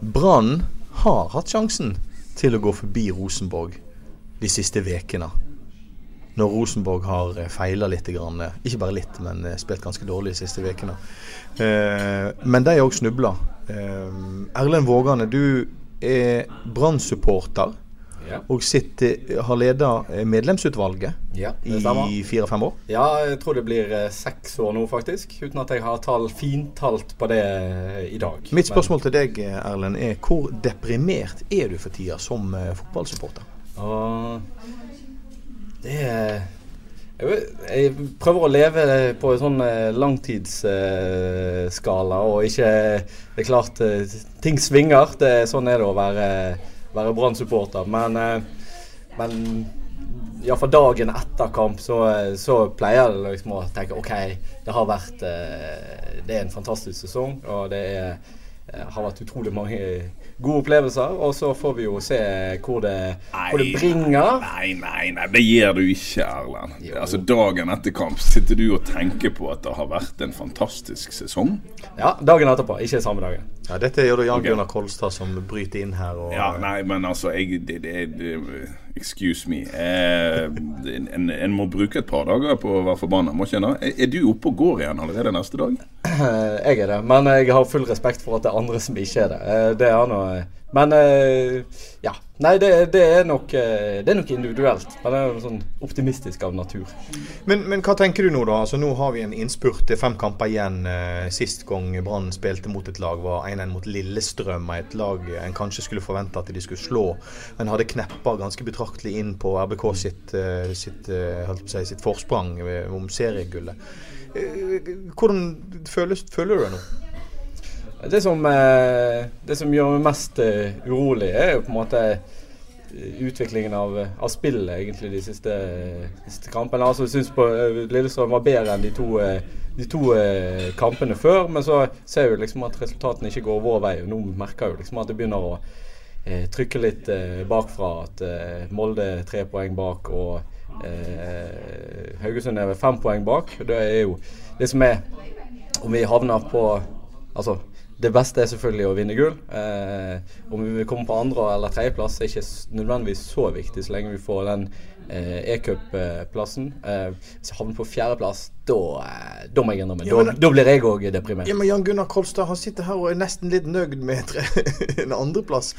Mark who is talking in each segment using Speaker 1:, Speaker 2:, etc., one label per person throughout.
Speaker 1: Brann har hatt sjansen til å gå forbi Rosenborg de siste ukene. Når Rosenborg har feila litt, eh, ikke bare litt, men eh, spilt ganske dårlig de siste ukene. Eh, men de har òg snubla. Eh, Erlend Vågane, du er Brann-supporter
Speaker 2: Ja.
Speaker 1: og sitter, har leda medlemsutvalget
Speaker 2: Ja,
Speaker 1: i fire-fem år.
Speaker 2: Ja, jeg tror det blir eh, seks år nå, faktisk. Uten at jeg har tall, fintalt på det eh, i dag.
Speaker 1: Mitt spørsmål til deg, Erlend, er hvor deprimert er du for tida som eh, fotballsupporter?
Speaker 2: Det er jeg, prøver å leve på en sånn eh, langtidsskala, og ikke Det er klart, eh, ting svinger. Det, sånn er det å være, være Brann-supporter. Men, eh, men iallfall dagen etter kamp så, så pleier det liksom å tenke OK, det har vært eh, Det er en fantastisk sesong, og det er, eh, har vært utrolig mange gode opplevelser. Og så får vi jo se hvor det, hvor det bringer.
Speaker 3: Nei, nei, nei, det gjør du ikke, Erlend.
Speaker 2: Jo.
Speaker 3: Altså, Dagen etter kamp sitter du og tenker på at det har vært en fantastisk sesong.
Speaker 2: Ja, dagen etterpå, ikke samme dagen.
Speaker 1: Ja, dette gjør det Jan
Speaker 3: okay.
Speaker 1: Gunnar Kolstad som bryter inn her. Og,
Speaker 3: Ja, nei, men altså jeg, det, det, det, Excuse me. Eh, en, en må bruke et par dager på å være forbanna, må ikke en? Er, er du oppe og går igjen allerede neste dag?
Speaker 2: Eh, Jeg er det, men jeg har full respekt for at det er andre som ikke er det. Eh, Det er noe Men eh, ja. Nei, det, det, er nok, eh, det er nok individuelt. Men jeg er sånn optimistisk av natur.
Speaker 1: Men, men hva tenker du nå, da? Altså Nå har vi en innspurt. Er fem kamper igjen. Eh, Sist gang Brann spilte mot et lag, var 1-1 mot Lillestrøm. Et lag en kanskje skulle forvente at de skulle slå, men hadde kneppa ganske betraktelig inn på RBK sitt, eh, sitt, eh, seg si, sitt forsprang om seriegullet. Eh, Hvordan føles, føler du det nå?
Speaker 2: Det som, eh, det som gjør meg mest eh, urolig, er jo på en måte eh, utviklingen av, av spillet egentlig de siste, de siste kampene. Altså, jeg syns Lillestrøm var bedre enn de to, de to kampene før. Men så ser vi liksom at resultatene ikke går vår vei. og Nå merker jeg liksom at det begynner å trykke litt bakfra. At Molde er tre poeng bak og Haugesund er fem poeng bak. Det er jo det som er Om vi havner på Altså det beste er selvfølgelig å vinne gull. Eh, om vi kommer på andre- eller tredjeplass er ikke nødvendigvis så viktig, så lenge vi får den e-cup-plassen. Eh, hvis jeg havner på fjerdeplass, da, eh, da må jeg innrømme.
Speaker 1: Ja,
Speaker 2: Da, da blir jeg òg deprimert.
Speaker 1: Ja, men Jan Gunnar Kolstad han sitter her og er nesten litt nøyd med tre- en andreplass.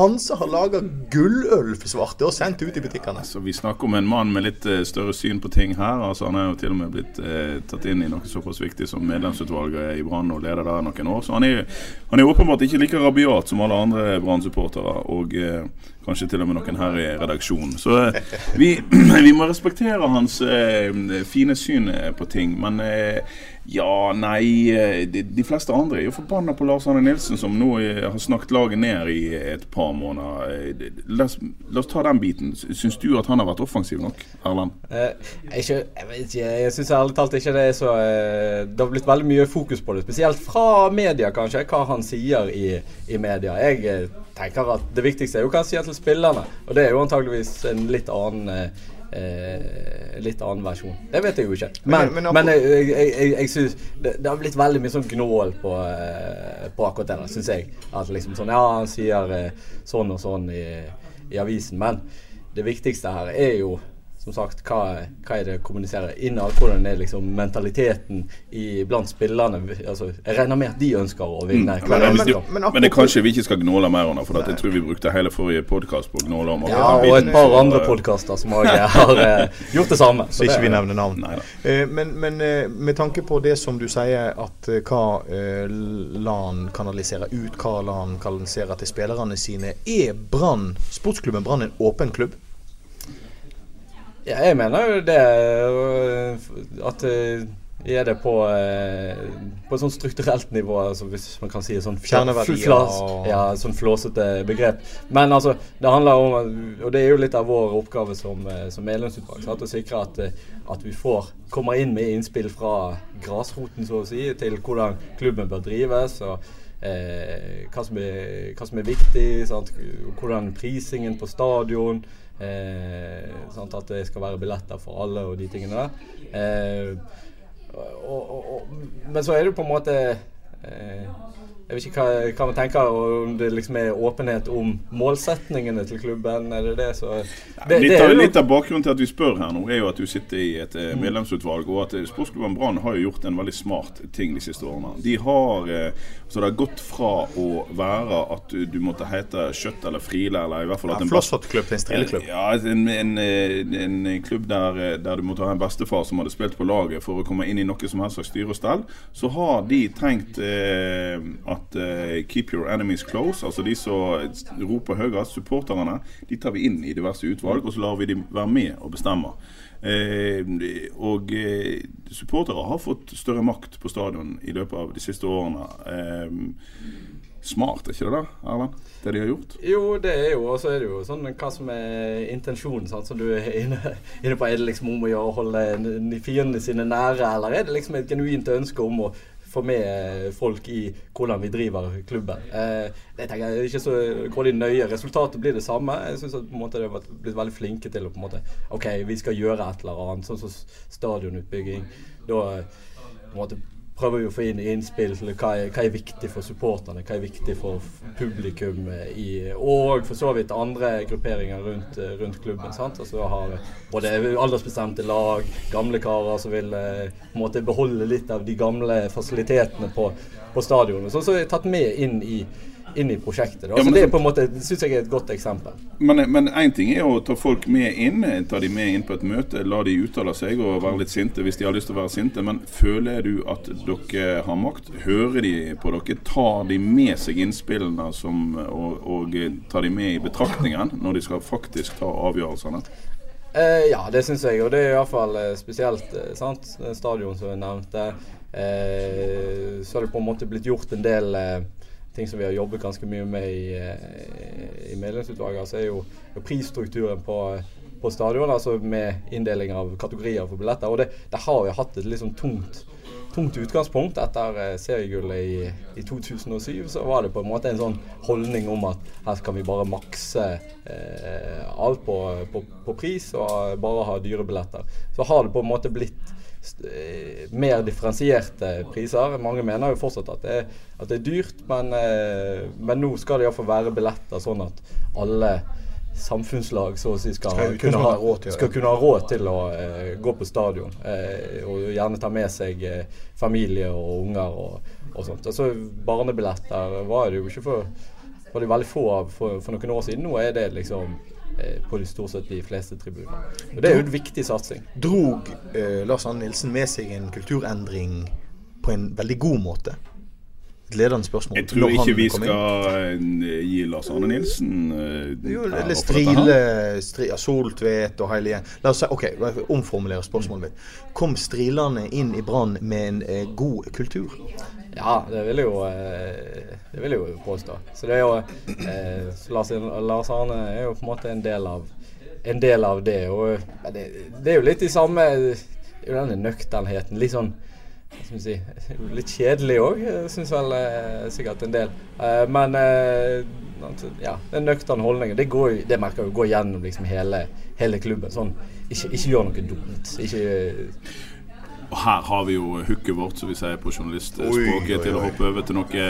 Speaker 1: Hanse har laga gulløl for svarte og sendt ut i butikkene.
Speaker 3: Så Vi snakker om en mann med litt eh, større syn på ting her. altså Han er jo til og med blitt eh, tatt inn i noe såpass viktig som medlemsutvalget i Brann og leder der noen år. Så han er, han er åpenbart ikke like rabiat som alle andre Brann-supportere. Og eh, kanskje til og med noen her i redaksjonen. Så eh, vi, vi må respektere hans eh, fine syn eh, på ting. Men ja, nei eh, de, de fleste andre er jo forbanna på Lars Arne Nilsen, som nå eh, har snakket laget ned i et par måneder. Eh, La oss, la oss ta den biten. Syns du at han har vært offensiv nok, Erlend?
Speaker 2: Eh, jeg, vet ikke, jeg syns ærlig talt ikke det er så eh, Det har blitt veldig mye fokus på det. Spesielt fra media, kanskje, hva han sier i, i media. Jeg eh, tenker at det viktigste er jo hva han sier til spillerne. Og det er jo antageligvis en litt annen eh, eh, litt annen versjon. Det vet jeg jo ikke. Men,
Speaker 1: okay,
Speaker 2: men,
Speaker 1: men
Speaker 2: jeg, jeg, jeg, jeg synes det, det har blitt veldig mye sånn gnål på, eh, på akkurat det syns jeg. At liksom sånn Ja, han sier eh, sånn og sånn i, i avisen. Men det viktigste her er jo som sagt, hva, hva er det å kommunisere innad? Hvordan er liksom mentaliteten i, blant spillerne? Altså, jeg regner med at de ønsker å vinne.
Speaker 3: Mm. Men, men,
Speaker 1: men
Speaker 3: men, det er kanskje vi ikke skal gnåle mer om det, for at jeg tror vi brukte hele forrige podkast på å gnåle om
Speaker 2: ja, og et par andre podkaster som òg har eh, gjort det samme.
Speaker 1: Så ikke vi nevner navn. Eh, Men, men eh, med tanke på det som du sier, at uh, hva LAN kanaliserer ut, hva LAN kanaliserer til spillerne sine, er Brann, sportsklubben Brann en åpen klubb?
Speaker 2: Ja, jeg mener jo det at øh, er det på, eh, på et sånn strukturelt nivå, altså hvis man kan si sånn
Speaker 1: Kjerneverdier
Speaker 2: Ja, sånn flåsete begrep. Men altså, det handler om Og det er jo litt av vår oppgave som, eh, som medlemsutvalg. Sant? Å sikre at, eh, at vi får kommer inn med innspill fra grasroten, så å si, til hvordan klubben bør drives. og eh, hva, som er, hva som er viktig. Sant? Hvordan prisingen på stadion. Eh, sånn At det skal være billetter for alle og de tingene der. Eh, og, og, og, men så er det på en måte eh, Jeg vet ikke hva, hva man tenker om det liksom er åpenhet om målsetningene til klubben. Er det det så det,
Speaker 3: litt,
Speaker 2: det er
Speaker 3: av, litt av bakgrunnen til at vi spør her nå, er jo at du sitter i et eh, medlemsutvalg, og at eh, Sportsklubben Brann har jo gjort en veldig smart ting de siste årene. De har eh, så det har gått fra å være at du, du måtte hete Kjøtt eller Friele, eller i hvert fall
Speaker 1: Ja,
Speaker 3: at en
Speaker 1: Flosshatt-klubb til en strilleklubb.
Speaker 3: Ja, en, en, en, en klubb der, der du måtte ha en bestefar som hadde spilt på laget for å komme inn i noe som helst slags styre og stell. Så har de tenkt eh, at uh, keep your enemies close, altså de som roper høyest, supporterne, de tar vi inn i diverse utvalg, og så lar vi dem være med og bestemme. Eh, og eh, supportere har fått større makt på stadion i løpet av de siste årene. Eh, smart, er ikke det da, Erlend? Det de har gjort?
Speaker 2: Jo, det er jo, og så er det jo sånn hva som er intensjonen, sant, som du er inne, inne på. Er det liksom om å gjøre å holde fiendene sine nære, eller er det liksom et genuint ønske om å få med folk i hvordan vi driver klubben? Eh, det tenker jeg er ikke så grådig nøye. Resultatet blir det samme. Jeg syns måte de har blitt veldig flinke til å på en måte OK, vi skal gjøre et eller annet, sånn som stadionutbygging. Da eh, på en måte prøver vi å få inn innspill til hva er, hva er viktig for supporterne, hva er viktig for publikum i, og for så vidt andre grupperinger rundt, eh, rundt klubben. sant? Altså har både aldersbestemte lag, gamle karer som vil eh, på en måte beholde litt av de gamle fasilitetene på, på stadionet. Så, så er tatt med inn i, inn i prosjektet.
Speaker 3: Ja, men
Speaker 2: det er på en måte, syns jeg er et godt eksempel.
Speaker 3: Men men én ting er å ta folk med inn. Ta de med inn på et møte, la de uttale seg og være litt sinte hvis de har lyst til å være sinte. Men føler du at dere har makt? Hører de på dere? Tar de med seg innspillene som, og, og tar de med i betraktningen når de skal faktisk ta avgjørelsene?
Speaker 2: Eh, ja, det syns jeg. Og det er iallfall eh, spesielt eh, sant? stadion som jeg nevnte. Eh, så har det på en måte blitt gjort en del eh, ting som vi har jobbet ganske mye med i, eh, i medlemsutvalget. Altså er jo, prisstrukturen på, på stadion, altså med inndeling av kategorier for billetter. Og det, det har jo hatt et litt sånn tungt tungt utgangspunkt. Etter eh, seriegullet i, i 2007 så var det på en måte en sånn holdning om at her skal vi bare makse eh, alt på, på, på pris og bare ha dyre billetter. Så har det på en måte blitt mer differensierte priser. Mange mener jo fortsatt at det er, at det er dyrt, men, eh, men nå skal det iallfall være billetter sånn at alle samfunnslag så å si skal,
Speaker 1: Skal
Speaker 2: kunne, ha,
Speaker 1: ha råd til
Speaker 2: skal kunne ha råd til å eh, gå på stadion. eh, og gjerne ta med seg eh, familie og unger og, og sånt. Altså Barnebilletter var det jo ikke for var det veldig få av for, for noen år siden. Nå er det liksom eh, på de stort sett de fleste tribuner. Og Det er jo en viktig satsing.
Speaker 1: Drog eh, Lars Anne Nilsen med seg en kulturendring på en veldig god måte? Et ledende spørsmål.
Speaker 3: Jeg tror ikke vi skal eh, gi Lars Arne Nilsen eh,
Speaker 1: Jo, eller. Strile, stri, ja, Soltvedt og hele gjengen. La oss si, ok, omformulere spørsmålet mitt. Kom Strilane inn i Brann med en eh, god kultur?
Speaker 2: Ja, det vil jeg jo, eh, det vil jeg jo påstå. Så det er jo eh, Lars, Lars Arne er jo på en måte en del av, en del av det. Og det, det er jo litt i samme det er jo denne nøkternheten. Litt sånn si, litt kjedelig òg, syns vel eh, sikkert en del. Eh, men eh, ja, den nøkterne holdningen, det, går, det merker jo går gjennom liksom hele, hele klubben. Sånn, ikke, ikke gjør noe dumt. Ikke
Speaker 3: Og her har vi jo hooket vårt, som vi sier på journalistspråket, til å hoppe over til noe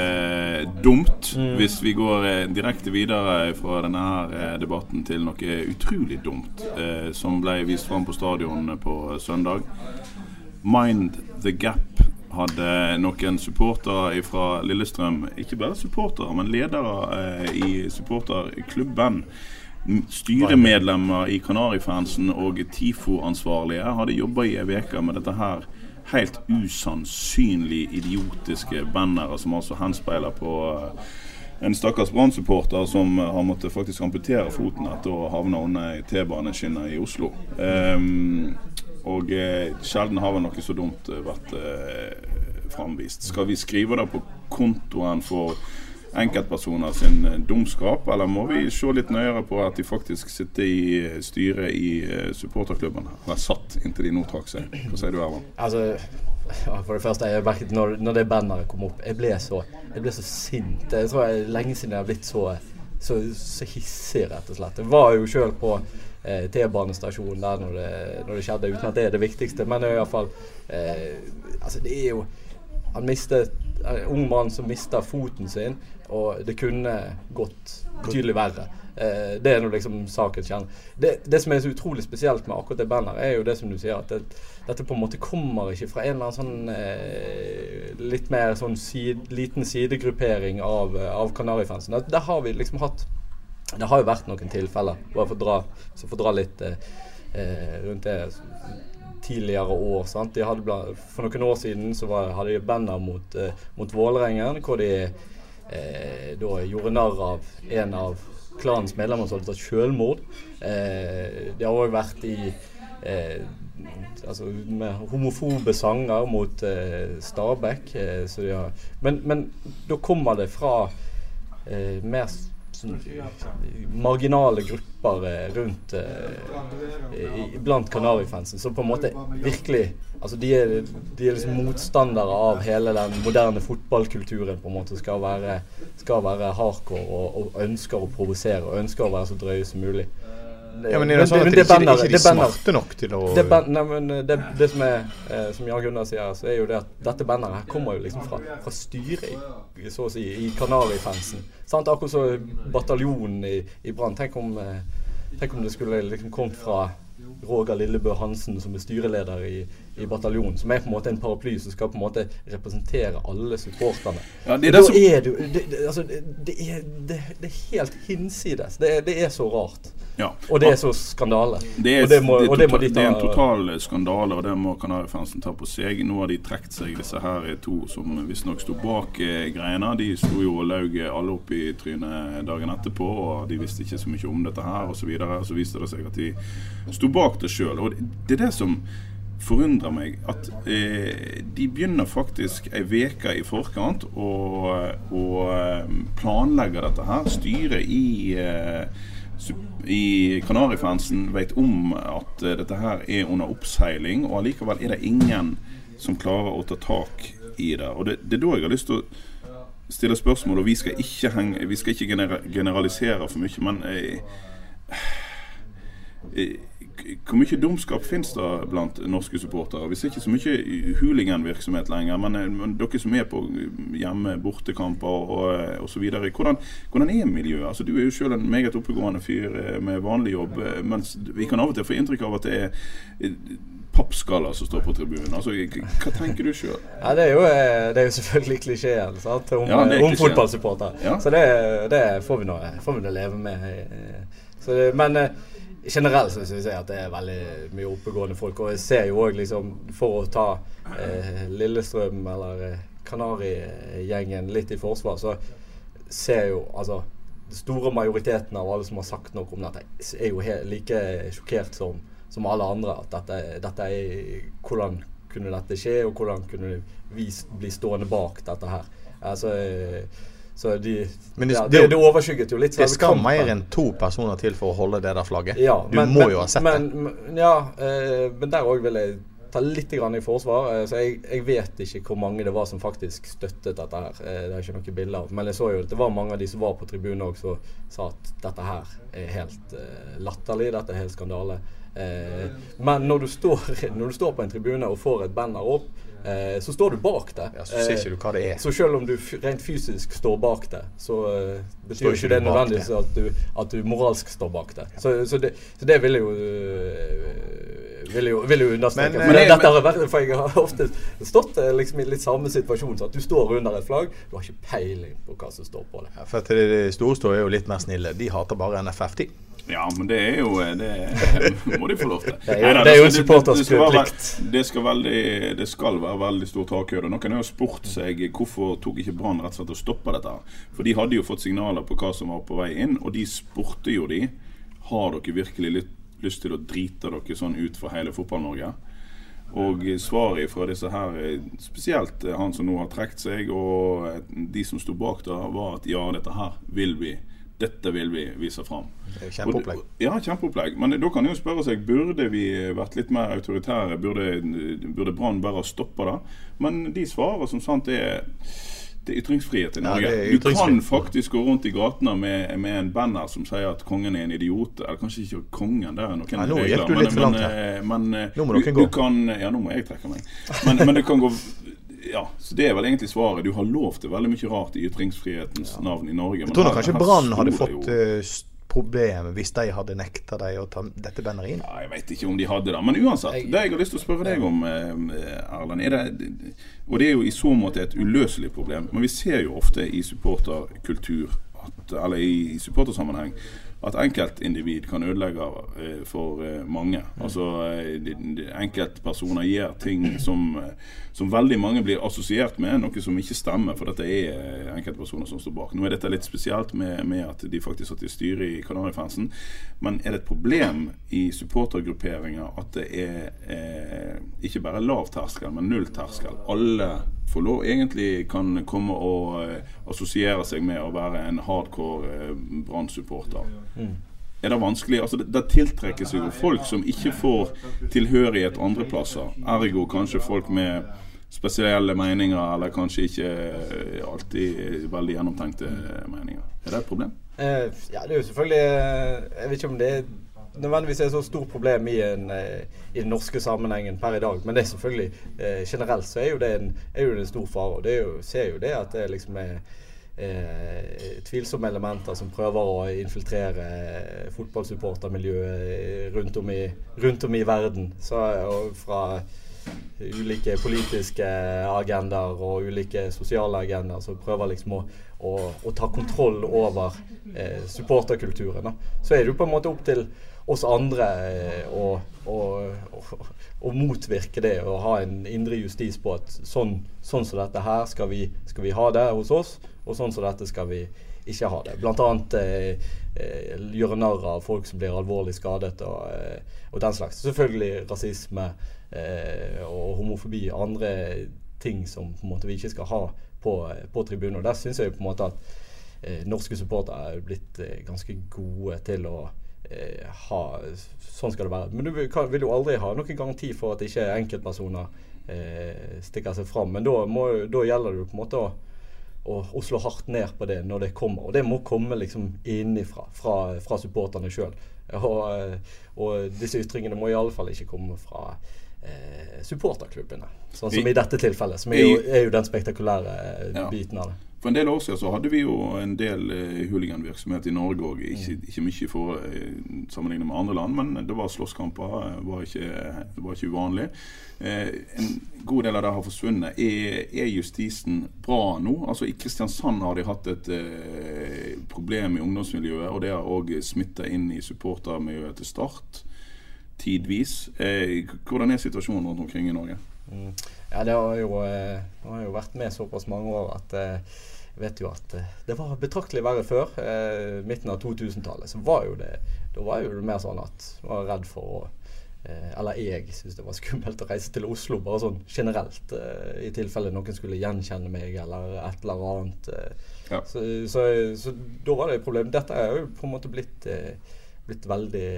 Speaker 3: dumt. dumt. Hvis vi går eh, direkte videre fra denne her eh, debatten til noe utrolig dumt, eh, som ble vist fram på stadion på søndag. Mind the Gap hadde noen supportere fra Lillestrøm, ikke bare supportere, men ledere eh, i supporterklubben. Styremedlemmer i Kanarifansen og TIFO-ansvarlige hadde jobba i ei uke med dette her helt usannsynlig idiotiske banneret, som altså henspeiler på eh, en stakkars Brann-supporter som har måttet faktisk amputere foten etter å havne under T-baneskinnet i Oslo. Ehm, Og eh, sjelden har vel noe så dumt eh, vært eh, framvist. Skal vi skrive det på kontoen for enkeltpersoner sin eh, dumskap, eller må vi se litt nøyere på at de faktisk sitter i eh, styret i supporterklubben? Eller satt inntil de nå trakk seg. Hva sier du, Erland?
Speaker 2: Altså, ja, for det første, jeg merket når, når det banneret kom opp, jeg ble så, jeg ble så sint. Jeg tror jeg lenge siden jeg har blitt så, så, så hissig, rett og slett. Jeg var jo sjøl på eh, T-banestasjonen der når det, når det skjedde, uten at det er det viktigste. Men det er iallfall eh, Altså, det er jo Han mistet En ung mann som mista foten sin, og det kunne gått betydelig verre. Eh, det er nå liksom sakens kjerne. Det, det som er så utrolig spesielt med akkurat det bandet, er jo det som du sier, at det, dette på en måte kommer ikke fra en eller annen sånn eh, litt mer sånn side, liten sidegruppering av, av Kanarifansen. Det har vi liksom hatt Det har jo vært noen tilfeller, bare for å dra, for å dra litt eh, eh, rundt det tidligere år. Sant? De hadde for noen år siden så var, hadde de banner mot, eh, mot Vålerengen, hvor de eh, da gjorde narr av en av klanens medlemmer som hadde tatt selvmord. Eh, de har òg vært i eh, altså med homofobe sanger mot eh, Stabæk. Eh, men, men da kommer det fra eh, mer sånn, marginale grupper eh, rundt eh, blant Kanarifansen, som på en måte virkelig Altså de er, de er liksom motstandere av hele den moderne fotballkulturen. på en måte Skal være, skal være hardcore og, og ønsker å provosere og ønsker å være så drøye som mulig.
Speaker 1: Ja, men er det sånn at
Speaker 2: men
Speaker 1: de ikke, de smarte nok til å
Speaker 2: det, nei, men eh, det, det som er eh, Som Jan Gunnar sier, så er jo det at dette banneret her kommer jo liksom fra, fra styret i, så å si, i Kanarifansen. Sant? Akkurat som bataljonen i, i Brann. Tenk, om, eh, tenk om det skulle liksom kommet fra Roger Lillebø Hansen, som er styreleder i, i bataljonen, som er på en måte en paraply som skal på en måte representere alle supporterne.
Speaker 3: Ja, det er det
Speaker 2: da
Speaker 3: som-
Speaker 2: er det, det, det, altså, det, det, er, det, det er helt hinsides. Det, det er så rart.
Speaker 3: Ja.
Speaker 2: Og det er så skandale.
Speaker 3: Det er,
Speaker 2: og det må,
Speaker 3: det
Speaker 2: det må de ta,
Speaker 3: det er en total skandale, og det må Kanarifansen ta på seg. Nå har de trukket seg, disse her to som visstnok sto bak eh, greiene. De sto jo og laug alle opp i trynet dagen etterpå, og de visste ikke så mye om dette her, osv. Så, videre. så viste det seg at de sto bak det sjøl. Og det er det som forundrer meg, at eh, de begynner faktisk ei uke i forkant å eh, planlegge dette her. Styret i eh, i Kanarifansen vet om at eh, dette her er under oppseiling, og allikevel er det ingen som klarer å ta tak i det. Og det, det er da jeg har lyst til å stille spørsmål, og vi skal ikke, henge, vi skal ikke genera- generalisere for mye, men eh, eh, hvor mye dumskap finnes det blant norske supportere? Vi ser ikke så mye hooliganvirksomhet lenger, men, eh, men dere som er på hjemme, bortekamper og, så videre. Hvordan, hvordan er miljøet? Altså, du er jo selv en meget oppegående fyr eh, med vanlig jobb, eh, mens vi kan av og til få inntrykk av at det er eh, pappskaller som står på tribunen. Altså, hva tenker du sjøl?
Speaker 2: Ja, det eh, det er jo selvfølgelig klisjeen sant? om,
Speaker 3: Ja,
Speaker 2: om fotballsupporter.
Speaker 3: Ja.
Speaker 2: Så det, det får vi nå får leve med. eh. Så, men eh, generelt så syns jeg at det er veldig mye oppegående folk. Og jeg ser jo òg, liksom, for å ta eh, Lillestrøm eller eh, Kanarigjengen litt i forsvar, så ser jo altså den store majoriteten av alle som har sagt noe om dette, er jo like sjokkert som, som alle andre. At dette, dette er Hvordan kunne dette skje, og hvordan kunne vi bli stående bak dette her? Altså, eh, så de,
Speaker 1: Men det-
Speaker 2: ja,
Speaker 1: det-
Speaker 2: det, overskygget jo litt
Speaker 1: Det skal mer enn to personer til for å holde det der flagget.
Speaker 2: Ja,
Speaker 1: du
Speaker 2: men,
Speaker 1: må
Speaker 2: men,
Speaker 1: jo ha sett
Speaker 2: men,
Speaker 1: det.
Speaker 2: men- Ja, eh, men der òg vil jeg ta litt grann i forsvar. Eh, så jeg, jeg vet ikke hvor mange det var som faktisk støttet dette her. Eh, det er ikke noe bilde av. Men jeg så jo at det var mange av de som var på tribunen òg, som sa at dette her er helt eh, latterlig. Dette er helt skandale. Eh, men når du, står, når du står på en tribune og får et banner opp, eh, så står du bak det.
Speaker 1: Ja, så ser ikke du hva det er.
Speaker 2: Så selv om du rent fysisk står bak det, så eh, betyr
Speaker 1: ikke
Speaker 2: ikke det nødvendigvis at du, at du moralsk står bak det. Så, så, det, så det vil jo øh, vil jo, vil jo understreke.
Speaker 1: Men,
Speaker 2: Men,
Speaker 1: eh,
Speaker 2: det,
Speaker 3: men-
Speaker 2: dette har vært, for jeg har ofte stått eh, liksom i litt samme situasjon. Så at du står under et flagg, du har ikke peiling på hva som står på det.
Speaker 1: Ja, For at det store står jo litt mer snille. De hater bare NFF, de.
Speaker 3: Ja, men det er jo Det må de få lov til.
Speaker 2: Det er jo- det er jo en supporters plikt.
Speaker 3: Det skal, veldig, det skal være veldig stor takhøyde. Noen har jo spurt seg hvorfor tok ikke Brann rett og slett og stoppa dette. For de hadde jo fått signaler på hva som var på vei inn, og de spurte jo de Har dere virkelig lyst, lyst til å drite dere sånn ut for hele Fotball-Norge. Og svaret fra disse her, spesielt han som nå har trukket seg, og de som sto bak da, var at ja, dette her vil vi dette vil vi vise fram.
Speaker 1: Kjempeopplegg.
Speaker 3: Ja, kjempeopplegg. Men da kan jo spørre seg burde vi vært litt mer autoritære. Burde, burde Brann bare stoppa det? Men de svarer som sant er det er ytringsfrihet i Norge. Ja, du kan faktisk gå rundt i gatene med, med, en banner som sier at kongen er en idiot. Eller kanskje ikke kongen, det er noen
Speaker 1: ja, nå regler. Du litt men, langt her.
Speaker 3: men,
Speaker 1: nå må du, dere gå.
Speaker 3: Du kan, ja, nå må jeg trekke meg. Men, men det kan gå ja, så Det er vel egentlig svaret. Du har lov til veldig mye rart i ytringsfrihetens ja. navn i Norge.
Speaker 1: Jeg tror her, kanskje Brann hadde fått uh, problem hvis de hadde nekta deg å ta dette banneret inn?
Speaker 3: Ja, jeg vet ikke om de hadde det. Men uansett, det jeg har lyst til å spørre deg om, eh, Erlend er det, Og det er jo i så måte et uløselig problem, men vi ser jo ofte i supporterkultur, at, eller i supportersammenheng, at enkeltindivid kan ødelegge eh, for eh, mange. Altså eh, Enkeltpersoner gjør ting som, som, veldig mange blir assosiert med, noe som ikke stemmer, for dette er enkeltpersoner som står bak. Nå er dette litt spesielt med, med at de faktisk satt i styret i Kanarifansen, men er det et problem i supportergrupperinger at det er eh, ikke bare lav terskel, men null terskel? Alle får lov, egentlig kan komme og uh, assosiere seg med å være en hardcore uh, Brann-supporter. Mm. Er det vanskelig? Altså, det, det tiltrekker seg jo folk som ikke får tilhørighet andreplasser. Ergo kanskje folk med spesielle meninger, eller kanskje ikke uh, alltid veldig gjennomtenkte meninger. Er det et problem?
Speaker 2: Uh, ja, det er jo selvfølgelig Jeg vet ikke om det er nødvendigvis er et så stort problem i, en, eh, i, den norske sammenhengen per i dag. Men det er selvfølgelig eh, generelt så er jo det en, jo en stor fare. og det jo, ser jo det at det liksom er eh, tvilsomme elementer som prøver å infiltrere eh, fotballsupportermiljøet rundt, om rundt om i verden. Så, fra ulike politiske agendaer og ulike sosiale agendaer som prøver liksom å, å, å ta kontroll over eh, supporterkulturen. Så er det jo på en måte opp til oss andre å, å, å, motvirke det og ha en indre justis på at sånn, sånn som dette her skal vi, skal vi, ha det hos oss, og sånn som dette skal vi ikke ha det. Blant annet eh, eh, gjøre narr av folk som blir alvorlig skadet og, eh, og den slags. Selvfølgelig rasisme eh, og homofobi. Andre ting som på en måte vi ikke skal ha på, på tribunen. Og Der syns jeg på en måte at eh, norske supportere er blitt eh, ganske gode til å eh, ha Sånn skal det være. Men du vil jo aldri ha noen garanti for at ikke enkeltpersoner stikker seg fram. Men da, må, da gjelder det på en måte å, å, å, slå hardt ned på det når det kommer. Og det må komme liksom innifra, fra, fra supporterne sjøl. Og, og, disse ytringene må i alle fall ikke komme fra eh, supporterklubbene. Sånn som i dette tilfellet, som er jo, er jo den spektakulære ja. biten av det.
Speaker 3: For en del år siden så hadde vi jo en del eh, huliganvirksomhet i Norge òg. Ikke, mm. ikke, mye for eh, sammenlignet med andre land, men det var slåsskamper. Eh, var ikke, det var ikke uvanlig. Eh, en god del av det har forsvunnet. Er, er, justisen bra nå? Altså I Kristiansand har de hatt et eh, problem i ungdomsmiljøet, og det har òg smitta inn i supportermiljøet til Start tidvis. Eh, hvordan er situasjonen rundt omkring i Norge?
Speaker 2: Mm. Ja, det har, jo, det har jo vært med såpass mange år at jeg vet jo at eh, det var betraktelig verre før. Eh, midten av 2000-tallet så var jo det Da var jo det mer sånn at man var redd for å eh, Eller jeg syntes det var skummelt å reise til Oslo, bare sånn generelt. Eh, I tilfelle noen skulle gjenkjenne meg eller et eller annet. Eh. Ja. Så, så, så, da var det et problem. Dette er jo på en måte blitt, eh, blitt veldig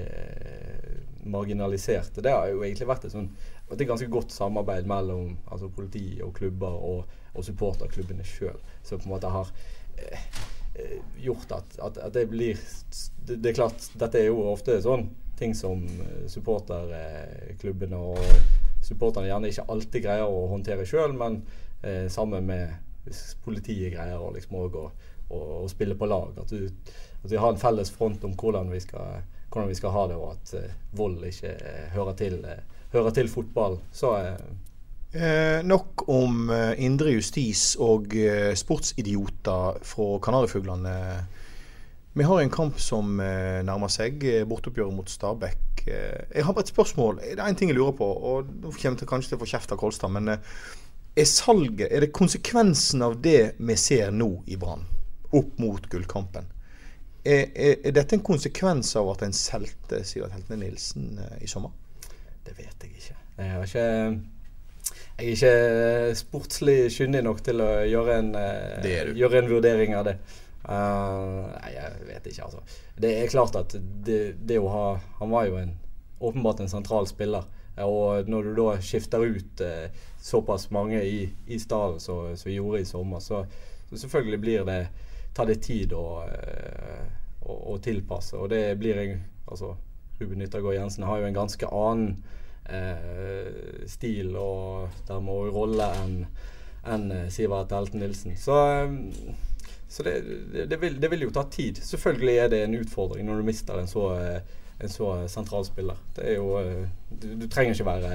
Speaker 2: marginalisert. Det har jo egentlig vært et, sånn, et ganske godt samarbeid mellom altså politi og klubber og og supporterklubbene sjøl, som på en måte har eh, eh, gjort at, at, at, det blir det, det, er klart, dette er jo ofte sånn ting som eh, supporterklubbene og supporterne gjerne ikke alltid greier å håndtere sjøl, men eh, sammen med politiet greier å liksom også, å, å, spille på lag. At, at, vi har en felles front om hvordan vi skal, hvordan vi skal ha det, og at eh, vold ikke eh, hører til, hører til fotball. Så
Speaker 1: Eh, nok om eh, indre justis og eh, sportsidioter fra Kanarifuglene. Vi har en kamp som eh, nærmer seg, eh, bortoppgjøret mot Stabæk. Eh, jeg har bare et spørsmål. Det er en ting jeg lurer på, og nå kommer jeg kanskje til å få kjeft av Kolstad. Men er salget, er det konsekvensen av det vi ser nå i Brann, opp mot gullkampen? Er, er, dette en konsekvens av at en solgte Sivert Heltene Nilsen i sommer?
Speaker 2: Det vet jeg ikke. Jeg har ikke Jeg er ikke sportslig kyndig nok til å gjøre en, uh, gjøre en vurdering av det. Uh, nei, jeg vet ikke, altså. Det er klart at det, det å ha Han var jo en, åpenbart en sentral spiller. Og når du da skifter ut uh, såpass mange i, i stallen som vi gjorde i sommer, så, så, selvfølgelig blir det tar det tid å, å, å tilpasse. Og det blir en altså, Ruben Yttergård Jensen har jo en ganske annen eh, stil og dermed òg rolle enn en Sivert Elten Nilsen. Så, så det, det, vil, det, vil, jo ta tid. Selvfølgelig er det en utfordring når du mister en så, en så sentral spiller. Det er jo Du, du trenger ikke være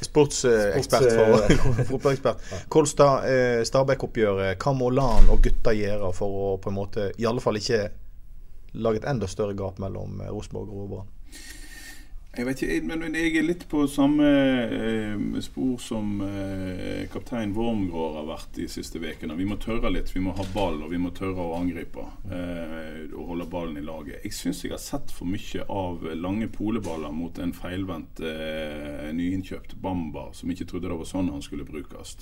Speaker 1: Sportsekspert for fotballekspert. Kolstad, eh, Stabæk-oppgjøret. Hva må Lan og gutta gjøre for å på en måte i alle fall ikke lage et enda større gap mellom Rosenborg og Brann?
Speaker 3: Jeg vet ikke, men jeg er litt på samme eh, spor som eh, kaptein Wormgård har vært de siste ukene. Vi må tørre litt. Vi må ha ball, og vi må tørre å angripe. Eh, og holde ballen i laget. Jeg syns jeg har sett for mye av lange poleballer mot en feilvendt eh, nyinnkjøpt Bamba, som ikke trodde det var sånn han skulle brukes.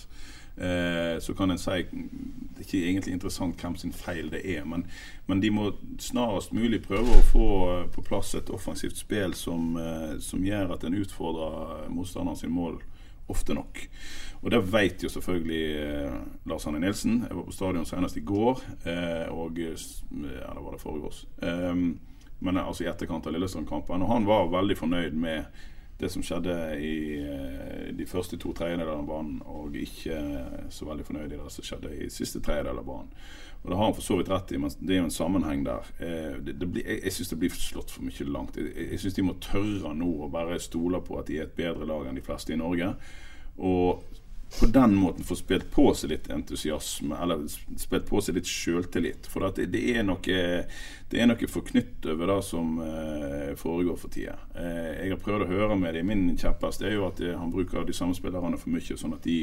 Speaker 3: Eh, så kan en si Det er ikke egentlig interessant hvem sin feil det er, men, men, de må snarest mulig prøve å få på plass et offensivt spill som, eh, som gjør at en utfordrer motstanderen sin mål ofte nok. Og det vet jo selvfølgelig eh, Lars Hanne Nilsen. Jeg var på stadion senest i går, eh, og ja, det var det forrige Eh, men altså i etterkant av Lillestrøm-kampen. Og han var veldig fornøyd med det som skjedde i uh, de første to tredjedelene av banen, og ikke uh, så veldig fornøyd i det som skjedde i siste tredjedel av banen. Og Det har han for så vidt rett i, men det er jo en sammenheng der. Uh, det, det blir, jeg jeg syns det blir slått for mye langt. Jeg, jeg syns de må tørre nå å bare stole på at de er et bedre lag enn de fleste i Norge. Og på den måten få spilt på seg litt entusiasme, eller spilt på seg litt sjøltillit. For det, det, er noe, det er noe forknytt over det som eh, foregår for tida. Eh, jeg har prøvd å høre med dem. Min kjepphest er jo at uh, han bruker de samme spillerne for mye, sånn at de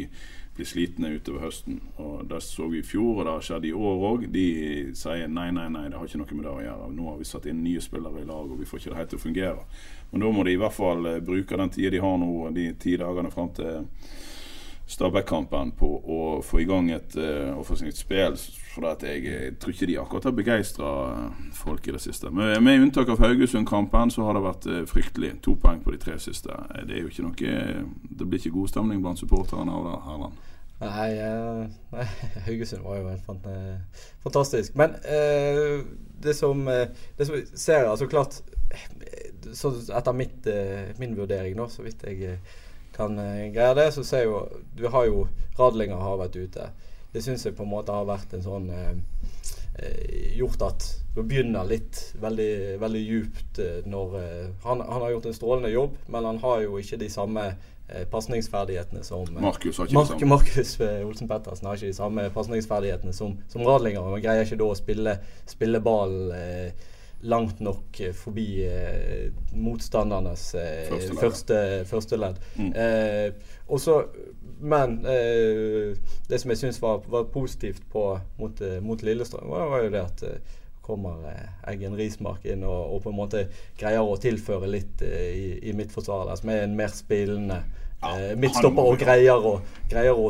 Speaker 3: blir slitne utover høsten. Og Det så vi i fjor, og det har skjedd i år òg. De sier nei, nei, nei, det har ikke noe med det å gjøre. Nå har vi satt inn nye spillere i lag, og vi får ikke det helt til å fungere. Men da må de i hvert fall bruke den tida de har nå, de ti dagene fram til Stabæk-kampen på å få i gang et uh, offensivt spill. For at jeg, jeg, tror ikke de akkurat har begeistra folk i det siste. Med, med unntak av Haugesund-kampen så har det vært fryktelig. To poeng på de tre siste. Det ikke noe Det blir ikke god stemning blant supporterne av det, Herland.
Speaker 2: Nei, nei, Haugesund var jo fant, fantastisk. Men det som, det som ser altså klart så Etter mitt, min vurdering, nå, så vidt jeg kan uh, greie det. Så ser jo Du har jo Radlinger har vært ute. Det syns jeg på en måte har vært en sånn eh, Gjort at det begynner litt veldig, veldig djupt når han, han, har gjort en strålende jobb, men han har jo ikke de samme eh, pasningsferdighetene som
Speaker 3: Markus
Speaker 2: Mark, Markus Olsen Pettersen har ikke de samme pasningsferdighetene som, som Radlinger. Man greier ikke da å spille, spille ball eh, langt nok eh, forbi eh, motstandernes eh, første. Første, første ledd. Mm. Eh, også, men eh, det som jeg syns var, var, positivt på, mot, eh, mot Lillestrøm, var, var, jo det at kommer Eggen Rismark inn og, og, på en måte greier å tilføre litt i, i midtforsvaret som er en mer spillende ja, eh, midtstopper og greier å, greier å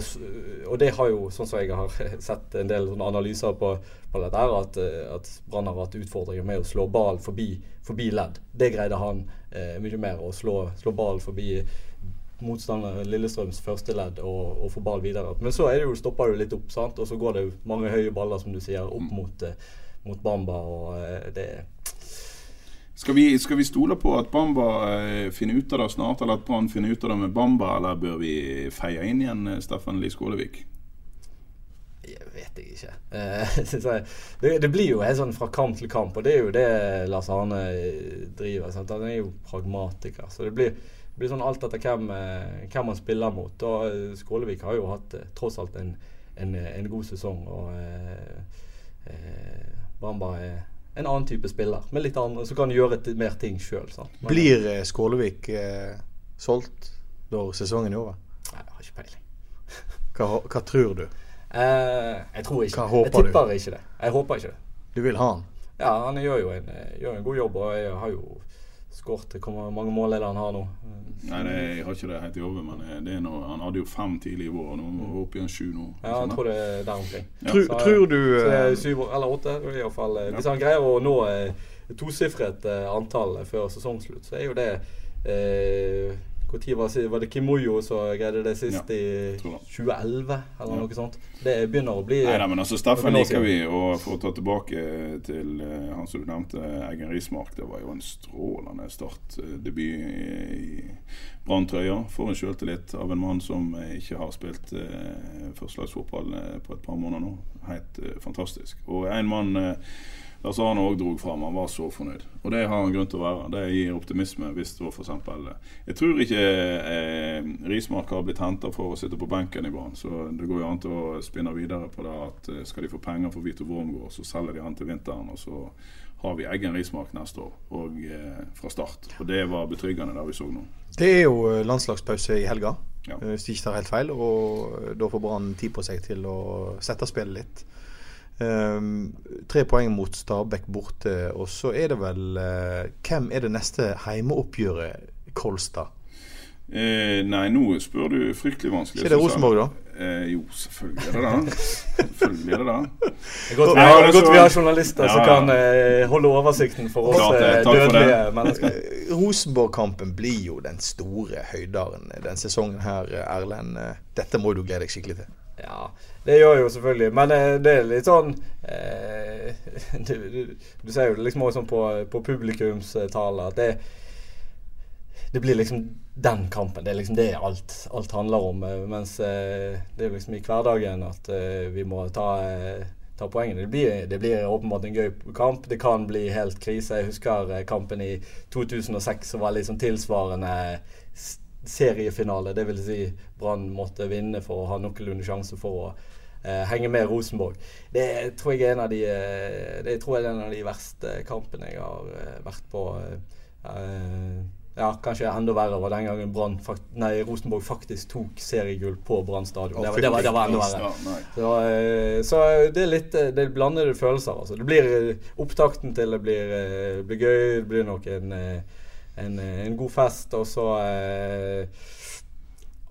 Speaker 2: Og det har jo, sånn som jeg har sett en del analyser på, på dette, at, eh, at Brann har hatt utfordringer med å slå ball forbi, forbi ledd. Det greide han eh, mye mer. Å slå, slå ball forbi motstander Lillestrøms første ledd og, og få ball videre. Men så er det jo, stopper det litt opp, sant? og så går det mange høye baller som du sier, opp mm. mot, eh, mot Bamba. og eh, det
Speaker 3: skal vi, skal vi, stole på at Bamba finner ut av det snart, eller at Brann finner ut av det med Bamba, eller bør vi feie inn igjen Steffen Lie Skålevik?
Speaker 2: Vet jeg ikke. Eh, det, det, blir jo helt sånn fra kamp til kamp, og det er jo det Lars Arne eh, driver. Sant? Han er jo pragmatiker. Så det blir, det blir sånn alt etter hvem, eh, hvem man spiller mot. Og eh, Skålevik har jo hatt tross alt en, en, en god sesong, og Bamba er en annen type spiller. Med litt andre, så kan gjøre mer ting sjøl.
Speaker 1: Blir eh, Skålevik eh, solgt når sesongen er over?
Speaker 2: Nei, jeg har ikke peiling.
Speaker 1: hva, hva, tror du?
Speaker 2: Eh, jeg tror ikke hva Jeg tipper du? ikke det. Jeg håper ikke det.
Speaker 1: Du vil ha han?
Speaker 2: Ja, han gjør jo en, gjør en god jobb. Og jeg har jo skåret Hvor mange mål er det han har nå?
Speaker 3: Nei, det, jeg har ikke det helt i hodet, men eh, det er noe, han hadde jo fem tidlig i vår. og Nå er vi oppe i en sju nå.
Speaker 2: Ja, jeg tror det er der omkring.
Speaker 3: Ja.
Speaker 1: Tror,
Speaker 2: Så-
Speaker 1: tror du
Speaker 2: Så det
Speaker 1: eh,
Speaker 2: er syv eller åtte. i hvert fall. eh, Hvis han greier å nå eh, tosifret eh, antall før sesongslutt, så er jo det eh, tid var, det- var det Kimoyo som greide det sist i 2011, eller noe sånt? Det begynner å bli
Speaker 3: Nei nei men altså Steffen liker vi. Og for å ta tilbake til eh, han som du nevnte, Eggen Rismark. Det var jo en strålende startdebut i, i Brann-trøya. Får en sjøltillit av en mann som eh, ikke har spilt eh, førstelagsfotball eh, på et par måneder nå. Helt eh, fantastisk. Og en mann eh, sa han òg drog fram. Han var så fornøyd. Og det har han grunn til å være. Det gir optimisme hvis det var f.eks. Jeg tror ikke eh, Rismark har blitt henta for å sitte på benken i Brann. Så det går jo an til å spinne videre på det at eh, skal de få penger for Vito Wormgård, så selger de han til vinteren. Og så har vi egen Rismark neste år, og eh, fra start. Og det var betryggende, det vi så nå.
Speaker 1: Det er jo eh, landslagspause i helga,
Speaker 3: Ja.
Speaker 1: eh, hvis de ikke tar helt feil. Og da får Brann tid på seg til å sette spillet litt. Ehm, tre poeng mot Stabæk borte. Og så er det vel uh, Hvem er det neste heimeoppgjøret, Kolstad?
Speaker 3: Eh, nei, nå spør du fryktelig vanskelig.
Speaker 1: Er det. Rosenborg, da?
Speaker 3: Eh, jo, selvfølgelig er det det. Selvfølgelig er det det.
Speaker 2: Det er godt vi har,
Speaker 3: altså-
Speaker 2: godt vi har journalister som
Speaker 3: Ja, som
Speaker 2: kan eh, holde oversikten for oss
Speaker 3: Klart det.
Speaker 2: eh,
Speaker 3: Takk for
Speaker 2: dødelige mennesker.
Speaker 1: Eh, Rosenborg-kampen blir jo den store høydaren den sesongen her, Erlend. Dette må du glede deg skikkelig til.
Speaker 2: Ja, det gjør jeg jo selvfølgelig. Men eh, det er litt sånn eh, du, du, du ser jo det liksom også sånn på, på publikumstale at det det blir liksom den kampen. Det er liksom det alt, alt handler om. eh, Mens eh, det er liksom i hverdagen at eh, vi må ta, eh, ta poengene. Det blir, det blir åpenbart en gøy kamp. Det kan bli helt krise. Jeg husker kampen i 2006 som var sånn tilsvarende s- seriefinale. Det vil si Brann måtte vinne for å ha noenlunde sjanse for å eh, henge med Rosenborg. Det tror jeg er en av de, eh, det tror jeg er en av de verste kampene jeg har eh, vært på. eh, ja, kanskje enda verre var den gangen Brann fakt nei, Rosenborg faktisk tok seriegull på Brann stadion. Det, var- det, det var enda verre. Så, eh, så det er litt det er blandede følelser. Altså. Det blir opptakten til det blir, blir gøy. Det blir nok en, en, eh, en god fest. Og så eh,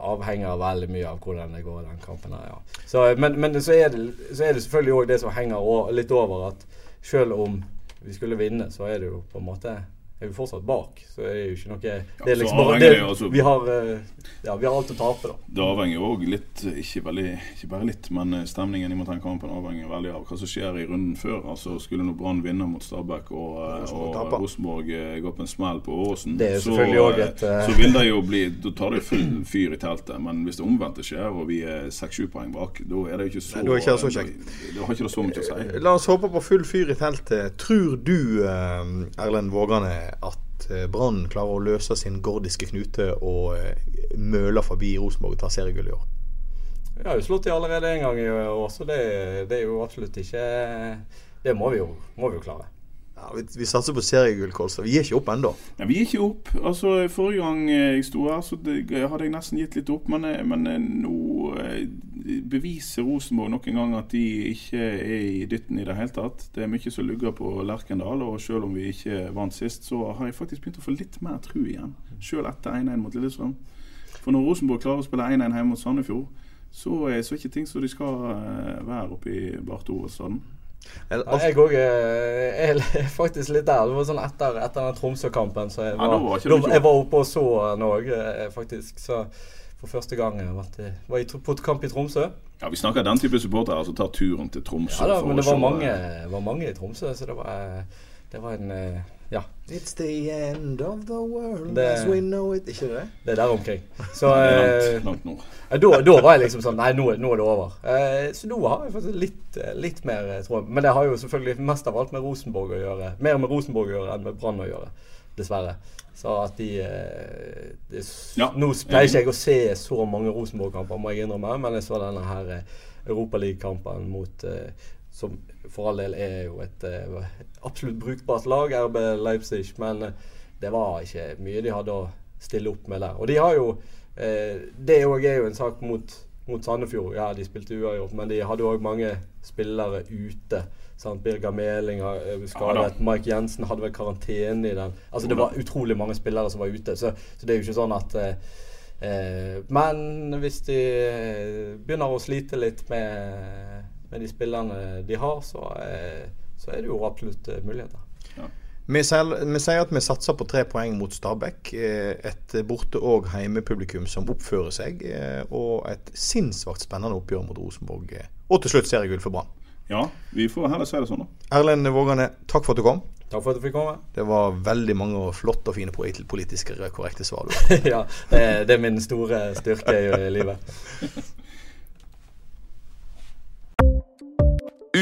Speaker 2: avhenger veldig mye av hvordan det går den kampen her, ja. Så, eh, men men så, er det, så er det selvfølgelig òg det som henger litt over at selv om vi skulle vinne, så er det jo på en måte er vi fortsatt bak. Så det er jo ikke noe Det er liksom bare det,
Speaker 3: altså-
Speaker 2: vi, har, eh, ja, vi har alt å tape, da.
Speaker 3: Det avhenger jo òg litt, ikke, veldig, ikke bare litt, men eh, stemningen imot den kampen avhenger veldig av hva som skjer i runden før. Altså Skulle nå Brann vinne mot Stabæk og, eh, og. Rosenborg gå på en smell på Åsen, så,
Speaker 2: et,
Speaker 3: så vil det jo bli Da tar det full fyr i teltet. Men hvis det omvendte skjer, og vi er seks-sju poeng bak, da er det jo ikke så
Speaker 1: Nei, da er ikke det så kjekt.
Speaker 3: Da, da har ikke det så mye å si.
Speaker 1: La oss håpe på full fyr i teltet. Tror du, Erlend Vågane, at eh, Brann klarer å løse sin gordiske knute og eh, møler forbi Rosenborg og tar seriegull i år?
Speaker 2: Vi har jo slått dem allerede en gang i år, så det, det er jo absolutt ikke Det må vi jo, må vi jo klare.
Speaker 1: Ja, vi, vi satser på seriegull, Kolstad. Vi gir ikke opp ennå.
Speaker 3: Ja, vi gir ikke opp. Altså, Forrige gang eh, jeg sto her, så det, hadde jeg nesten gitt litt opp. Men, eh, men eh, nå beviser Rosenborg nok en gang at de ikke er i dytten i det hele tatt. Det er mye som lugger på Lerkendal, og selv om vi ikke vant sist, så har jeg faktisk begynt å få litt mer tru igjen. Selv etter 1-1 mot Lillestrøm. For når Rosenborg klarer å spille 1-1 hjemme mot Sandefjord, så er så ikke ting som de skal være oppe i Barth Ove-staden.
Speaker 2: Jeg òg er faktisk litt der. Det var sånn etter, etter den Tromsø-kampen. Så jeg var,
Speaker 3: ja, var
Speaker 2: jeg var oppe og så Norge, faktisk. Så for første gang jeg i, var i, på kamp i Tromsø.
Speaker 3: Ja, Vi snakker den type supportere som tar turen til Tromsø.
Speaker 2: Ja da,
Speaker 3: for
Speaker 2: men
Speaker 3: å
Speaker 2: det var
Speaker 3: se-
Speaker 2: mange, var mange i Tromsø, så det var, det var en eh, Ja,
Speaker 1: It's the end of the world
Speaker 2: Det-
Speaker 1: as we know it. Ikke det?
Speaker 2: det er der omkring. Så
Speaker 3: er
Speaker 2: eh,
Speaker 3: langt, langt nord.
Speaker 2: Da, da var jeg liksom sånn Nei, nå, nå er det over. Eh, så nå har jeg faktisk litt, eh, litt mer tro. Men det har jo selvfølgelig mest av alt med Rosenborg å gjøre. Mer med Rosenborg å gjøre enn med Brann å gjøre. Dessverre. Så at de, de
Speaker 3: Ja,
Speaker 2: Nå pleier ikke jeg å se så mange Rosenborg-kamper, må jeg innrømme, men jeg så denne her Europaliga-kampen mot Som for all del er jo et uh, absolutt brukbart lag, RB Leipzig, men eh, det var ikke mye de hadde å stille opp med der. Og de har jo uh, Det òg er jo en sak mot, mot Sandefjord. Ja, de spilte uavgjort, men de hadde òg mange spillere ute Sant? Birger Meling skadet. Mike Jensen hadde vel karantene i den. Altså Det var utrolig mange spillere som var ute, så, så det er jo ikke sånn at eh, Men hvis de begynner å slite litt med, med de spillerne de har, så, eh, så er det jo absolutt eh, muligheter.
Speaker 1: Vi sier, vi sier at vi satser på tre poeng mot Stabæk. eh, Et borte- og heimepublikum som oppfører seg. Og et sinnssvakt spennende oppgjør mot Rosenborg. Og til slutt seriegull for Brann.
Speaker 3: Ja, vi får heller si det sånn, da.
Speaker 1: Erlend Vågane, takk for at du kom.
Speaker 2: Takk for at du fikk komme.
Speaker 1: Det var veldig mange flotte og fine politiske korrekte svar.
Speaker 2: ja, det, er- det er min store styrke i livet.